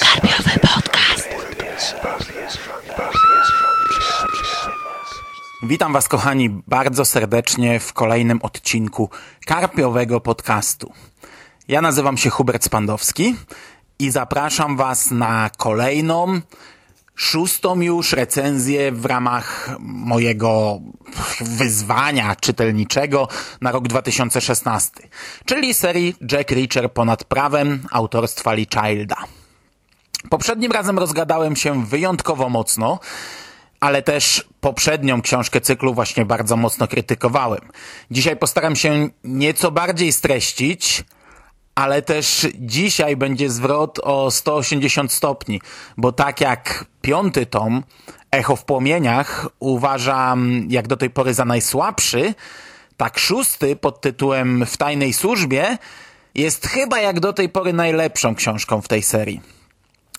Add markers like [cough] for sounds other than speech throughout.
Karpiowy podcast. Witam Was, kochani, bardzo serdecznie w kolejnym odcinku Karpiowego Podcastu. Ja nazywam się Hubert Spandowski i zapraszam Was na kolejną, szóstą już recenzję w ramach mojego wyzwania czytelniczego na rok 2016, czyli serii Jack Reacher ponad prawem autorstwa Lee Childa. Poprzednim razem rozgadałem się wyjątkowo mocno, ale też poprzednią książkę cyklu właśnie bardzo mocno krytykowałem. Dzisiaj postaram się nieco bardziej streścić, ale też dzisiaj będzie zwrot o 180 stopni, bo tak jak piąty tom, Echo w płomieniach, uważam jak do tej pory za najsłabszy, tak szósty pod tytułem W tajnej służbie jest chyba jak do tej pory najlepszą książką w tej serii.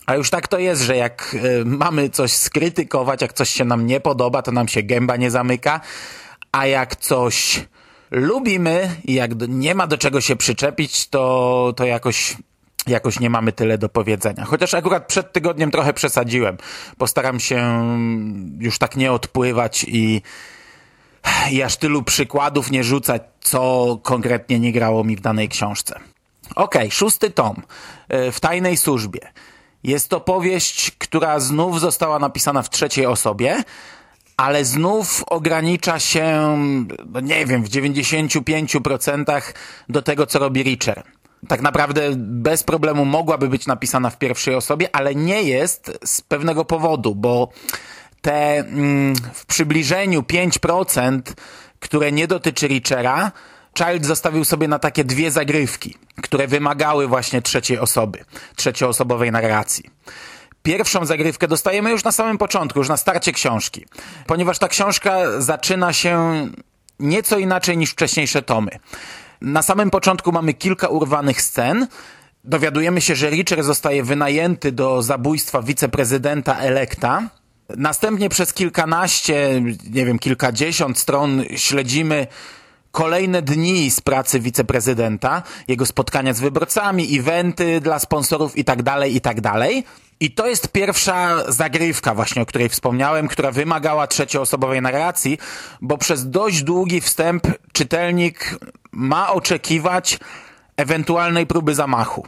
A już tak to jest, że jak y, mamy coś skrytykować, jak coś się nam nie podoba, to nam się gęba nie zamyka, a jak coś lubimy i jak nie ma do czego się przyczepić, to, to jakoś, jakoś nie mamy tyle do powiedzenia. Chociaż akurat przed tygodniem trochę przesadziłem. Postaram się już tak nie odpływać i, i aż tylu przykładów nie rzucać, co konkretnie nie grało mi w danej książce. Okej, okay, szósty tom. W tajnej służbie. Jest to powieść, która znów została napisana w trzeciej osobie, ale znów ogranicza się, no nie wiem, w 95% do tego, co robi Richer. Tak naprawdę bez problemu mogłaby być napisana w pierwszej osobie, ale nie jest z pewnego powodu, bo te mm, w przybliżeniu 5%, które nie dotyczy Richera, Child zostawił sobie na takie dwie zagrywki, które wymagały właśnie trzeciej osoby, trzecioosobowej narracji. Pierwszą zagrywkę dostajemy już na samym początku, już na starcie książki, ponieważ ta książka zaczyna się nieco inaczej niż wcześniejsze tomy. Na samym początku mamy kilka urwanych scen, dowiadujemy się, że Richard zostaje wynajęty do zabójstwa wiceprezydenta Elekta, Następnie przez kilkanaście, nie wiem, kilkadziesiąt stron śledzimy kolejne dni z pracy wiceprezydenta, jego spotkania z wyborcami, eventy dla sponsorów i tak dalej, i tak. I to jest pierwsza zagrywka właśnie, o której wspomniałem, która wymagała trzecioosobowej narracji, bo przez dość długi wstęp czytelnik ma oczekiwać ewentualnej próby zamachu.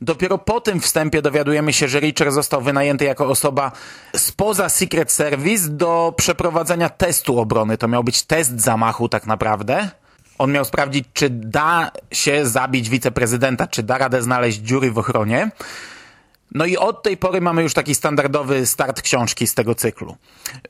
Dopiero po tym wstępie dowiadujemy się, że Richard został wynajęty jako osoba spoza Secret Service do przeprowadzenia testu obrony. To miał być test zamachu tak naprawdę. On miał sprawdzić, czy da się zabić wiceprezydenta, czy da radę znaleźć dziury w ochronie. No i od tej pory mamy już taki standardowy start książki z tego cyklu.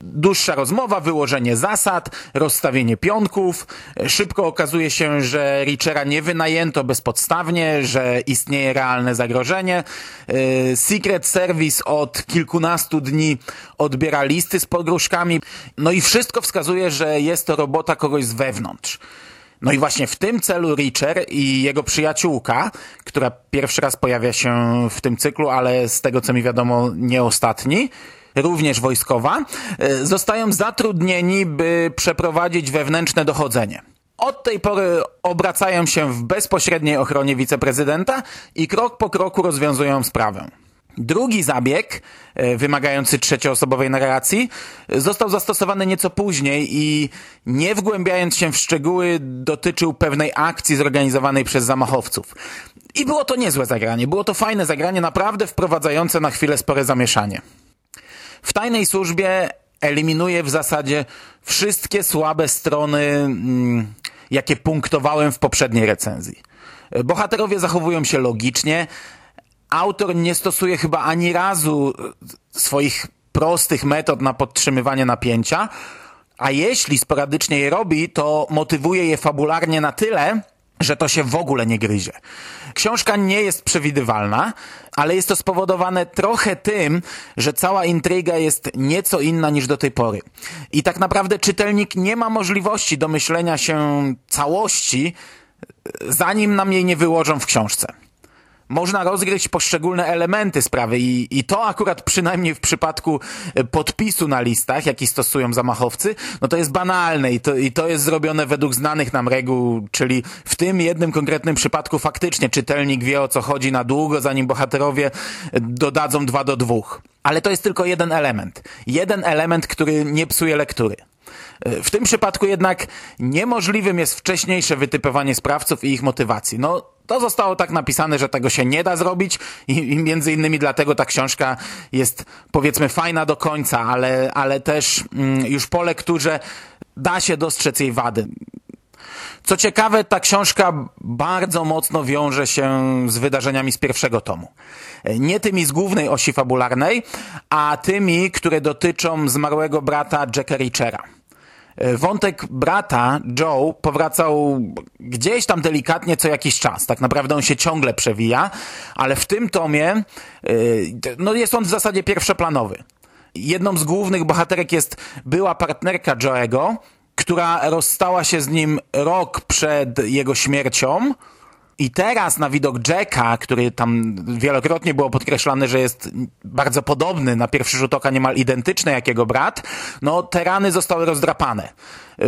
Dłuższa rozmowa, wyłożenie zasad, rozstawienie pionków. Szybko okazuje się, że Richera nie wynajęto bezpodstawnie, że istnieje realne zagrożenie. Y, Secret Service od kilkunastu dni odbiera listy z pogróżkami. No i wszystko wskazuje, że jest to robota kogoś z wewnątrz. No i właśnie w tym celu Richer i jego przyjaciółka, która pierwszy raz pojawia się w tym cyklu, ale z tego co mi wiadomo nie ostatni, również wojskowa, e, zostają zatrudnieni, by przeprowadzić wewnętrzne dochodzenie. Od tej pory obracają się w bezpośredniej ochronie wiceprezydenta i krok po kroku rozwiązują sprawę. Drugi zabieg, e, wymagający trzecioosobowej narracji, został zastosowany nieco później i nie wgłębiając się w szczegóły, dotyczył pewnej akcji zorganizowanej przez zamachowców. I było to niezłe zagranie, było to fajne zagranie, naprawdę wprowadzające na chwilę spore zamieszanie. W tajnej służbie eliminuje w zasadzie wszystkie słabe strony, mm, jakie punktowałem w poprzedniej recenzji. Bohaterowie zachowują się logicznie, autor nie stosuje chyba ani razu e, swoich prostych metod na podtrzymywanie napięcia, a jeśli sporadycznie je robi, to motywuje je fabularnie na tyle, że to się w ogóle nie gryzie. Książka nie jest przewidywalna, ale jest to spowodowane trochę tym, że cała intryga jest nieco inna niż do tej pory. I tak naprawdę czytelnik nie ma możliwości domyślenia się całości, zanim nam jej nie wyłożą w książce. Można rozgryźć poszczególne elementy sprawy i, i to akurat przynajmniej w przypadku e, podpisu na listach, jaki stosują zamachowcy, no to jest banalne i to, i to jest zrobione według znanych nam reguł, czyli w tym jednym konkretnym przypadku faktycznie czytelnik wie o co chodzi na długo, zanim bohaterowie e, dodadzą dwa do dwóch. Ale to jest tylko jeden element. Jeden element, który nie psuje lektury. E, w tym przypadku jednak niemożliwym jest wcześniejsze wytypowanie sprawców i ich motywacji. No, to zostało tak napisane, że tego się nie da zrobić i, i między innymi dlatego ta książka jest powiedzmy fajna do końca, ale, ale też mm, już po lekturze da się dostrzec jej wady. Co ciekawe, ta książka bardzo mocno wiąże się z wydarzeniami z pierwszego tomu. Nie tymi z głównej osi fabularnej, a tymi, które dotyczą zmarłego brata Jacka Richera. E, wątek brata Joe powracał gdzieś tam delikatnie co jakiś czas. Tak naprawdę on się ciągle przewija, ale w tym tomie e, no jest on w zasadzie pierwszoplanowy. Jedną z głównych bohaterek jest była partnerka Joe'ego, która rozstała się z nim rok przed jego śmiercią, i teraz na widok Jacka, który tam wielokrotnie było podkreślane, że jest bardzo podobny, na pierwszy rzut oka niemal identyczny jak jego brat, no te rany zostały rozdrapane.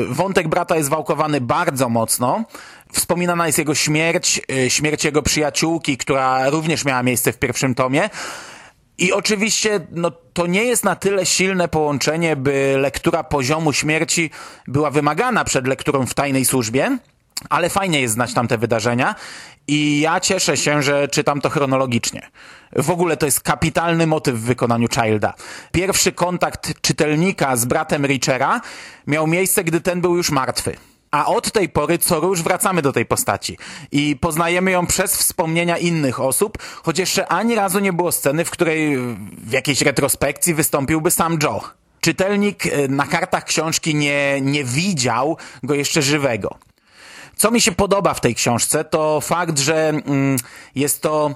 Wątek brata jest wałkowany bardzo mocno. Wspominana jest jego śmierć, y, śmierć jego przyjaciółki, która również miała miejsce w pierwszym tomie. I oczywiście no, to nie jest na tyle silne połączenie, by lektura poziomu śmierci była wymagana przed lekturą w tajnej służbie, ale fajnie jest znać tamte wydarzenia i ja cieszę się, że czytam to chronologicznie. W ogóle to jest kapitalny motyw w wykonaniu Childa. Pierwszy kontakt czytelnika z bratem Richera miał miejsce, gdy ten był już martwy. A od tej pory co róż wracamy do tej postaci i poznajemy ją przez wspomnienia innych osób, choć jeszcze ani razu nie było sceny, w której w jakiejś retrospekcji wystąpiłby sam Joe. Czytelnik e, na kartach książki nie, nie widział go jeszcze żywego. Co mi się podoba w tej książce, to fakt, że mm, jest to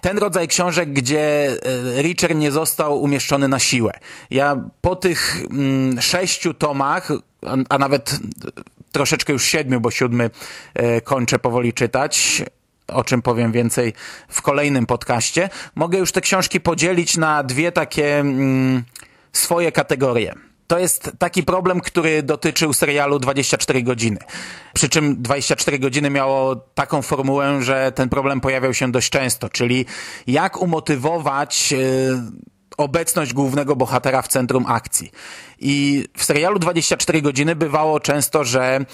ten rodzaj książek, gdzie e, Richard nie został umieszczony na siłę. Ja po tych mm, sześciu tomach, a, nawet troszeczkę już siedmiu, bo siódmy e, kończę powoli czytać, o czym powiem więcej w kolejnym podcaście, mogę już te książki podzielić na dwie takie mm, swoje kategorie. To jest taki problem, który dotyczył serialu 24 godziny. Przy czym 24 godziny miało taką formułę, że ten problem pojawiał się dość często, czyli jak umotywować yy, obecność głównego bohatera w centrum akcji. I w serialu 24 godziny bywało często, że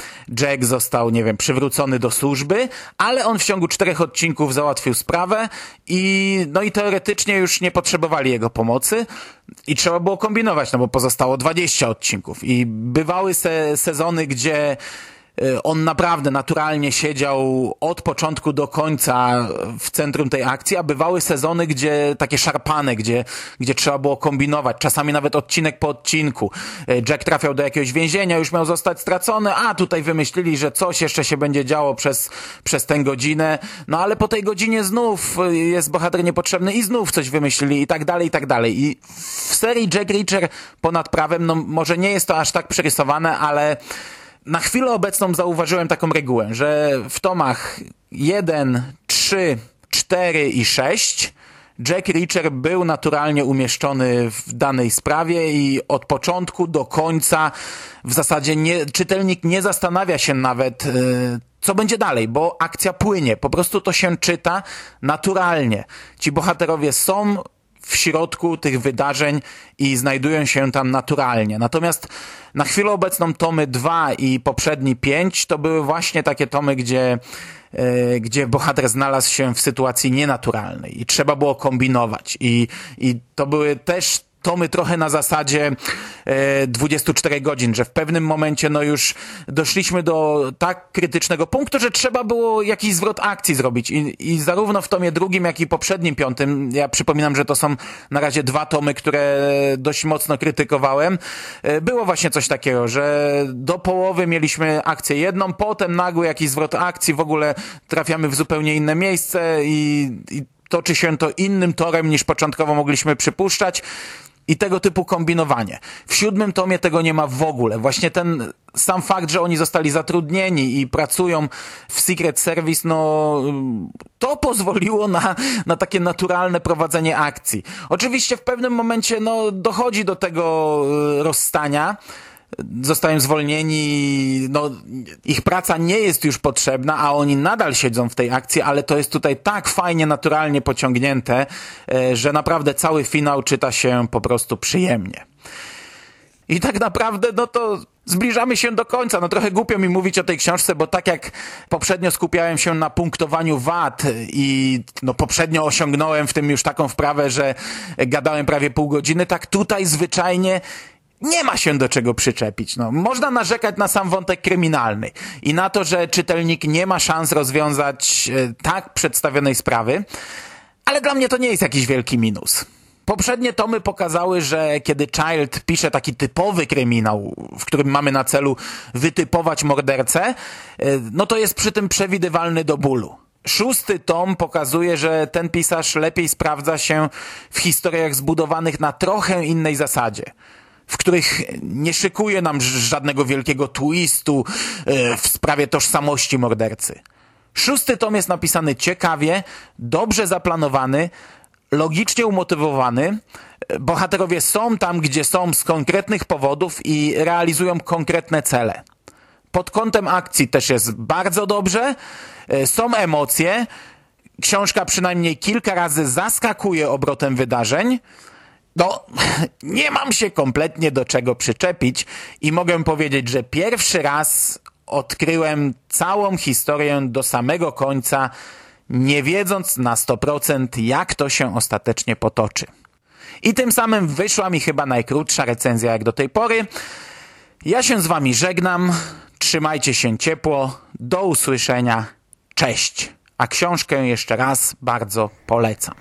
Jack został, nie wiem, przywrócony do służby, ale on w ciągu czterech odcinków załatwił sprawę i no i teoretycznie już nie potrzebowali jego pomocy i trzeba było kombinować, no bo pozostało 20 odcinków i bywały se sezony, gdzie on naprawdę naturalnie siedział od początku do końca w centrum tej akcji, a bywały sezony, gdzie takie szarpane, gdzie, gdzie trzeba było kombinować, czasami nawet odcinek po odcinku. Y, Jack trafiał do jakiegoś więzienia, już miał zostać stracony, a tutaj wymyślili, że coś jeszcze się będzie działo przez, przez tę godzinę, no ale po tej godzinie znów jest bohater niepotrzebny i znów coś wymyślili i tak dalej, i tak dalej. I w serii Jack Reacher ponad prawem, no może nie jest to aż tak przerysowane, ale na chwilę obecną zauważyłem taką regułę, że w tomach 1, 3, 4 i 6 Jack Reacher był naturalnie umieszczony w danej sprawie i od początku do końca w zasadzie nie, czytelnik nie zastanawia się nawet, yy, co będzie dalej, bo akcja płynie. Po prostu to się czyta naturalnie. Ci bohaterowie są w środku tych wydarzeń i znajdują się tam naturalnie. Natomiast na chwilę obecną tomy 2 i poprzedni 5 to były właśnie takie tomy, gdzie, e, gdzie bohater znalazł się w sytuacji nienaturalnej i trzeba było kombinować. I, i to były też tomy trochę na zasadzie e, 24 godzin, że w pewnym momencie no już doszliśmy do tak krytycznego punktu, że trzeba było jakiś zwrot akcji zrobić. I, i zarówno w tomie drugim, jak i poprzednim piątym, ja przypominam, że to są na razie dwa tomy, które dość mocno krytykowałem, e, było właśnie coś takiego, że do połowy mieliśmy akcję jedną, potem nagły jakiś zwrot akcji, w ogóle trafiamy w zupełnie inne miejsce i, i toczy się to innym torem niż początkowo mogliśmy przypuszczać i tego typu kombinowanie. W siódmym tomie tego nie ma w ogóle. Właśnie ten sam fakt, że oni zostali zatrudnieni i pracują w Secret Service, no to pozwoliło na, na takie naturalne prowadzenie akcji. Oczywiście w pewnym momencie no, dochodzi do tego y, rozstania, zostają zwolnieni, no, ich praca nie jest już potrzebna, a oni nadal siedzą w tej akcji, ale to jest tutaj tak fajnie, naturalnie pociągnięte, e, że naprawdę cały finał czyta się po prostu przyjemnie. I tak naprawdę, no to zbliżamy się do końca. No trochę głupio mi mówić o tej książce, bo tak jak poprzednio skupiałem się na punktowaniu wad i no poprzednio osiągnąłem w tym już taką wprawę, że gadałem prawie pół godziny, tak tutaj zwyczajnie nie ma się do czego przyczepić. No, można narzekać na sam wątek kryminalny i na to, że czytelnik nie ma szans rozwiązać e, tak przedstawionej sprawy, ale dla mnie to nie jest jakiś wielki minus. Poprzednie tomy pokazały, że kiedy Child pisze taki typowy kryminał, w którym mamy na celu wytypować mordercę, e, no to jest przy tym przewidywalny do bólu. Szósty tom pokazuje, że ten pisarz lepiej sprawdza się w historiach zbudowanych na trochę innej zasadzie w których nie szykuje nam żadnego wielkiego twistu e, w sprawie tożsamości mordercy. Szósty tom jest napisany ciekawie, dobrze zaplanowany, logicznie umotywowany. Bohaterowie są tam, gdzie są z konkretnych powodów i realizują konkretne cele. Pod kątem akcji też jest bardzo dobrze, e, są emocje. Książka przynajmniej kilka razy zaskakuje obrotem wydarzeń. No, [laughs] nie mam się kompletnie do czego przyczepić i mogę powiedzieć, że pierwszy raz odkryłem całą historię do samego końca, nie wiedząc na 100% jak to się ostatecznie potoczy. I tym samym wyszła mi chyba najkrótsza recenzja jak do tej pory. Ja się z wami żegnam, trzymajcie się ciepło, do usłyszenia, cześć. A książkę jeszcze raz bardzo polecam.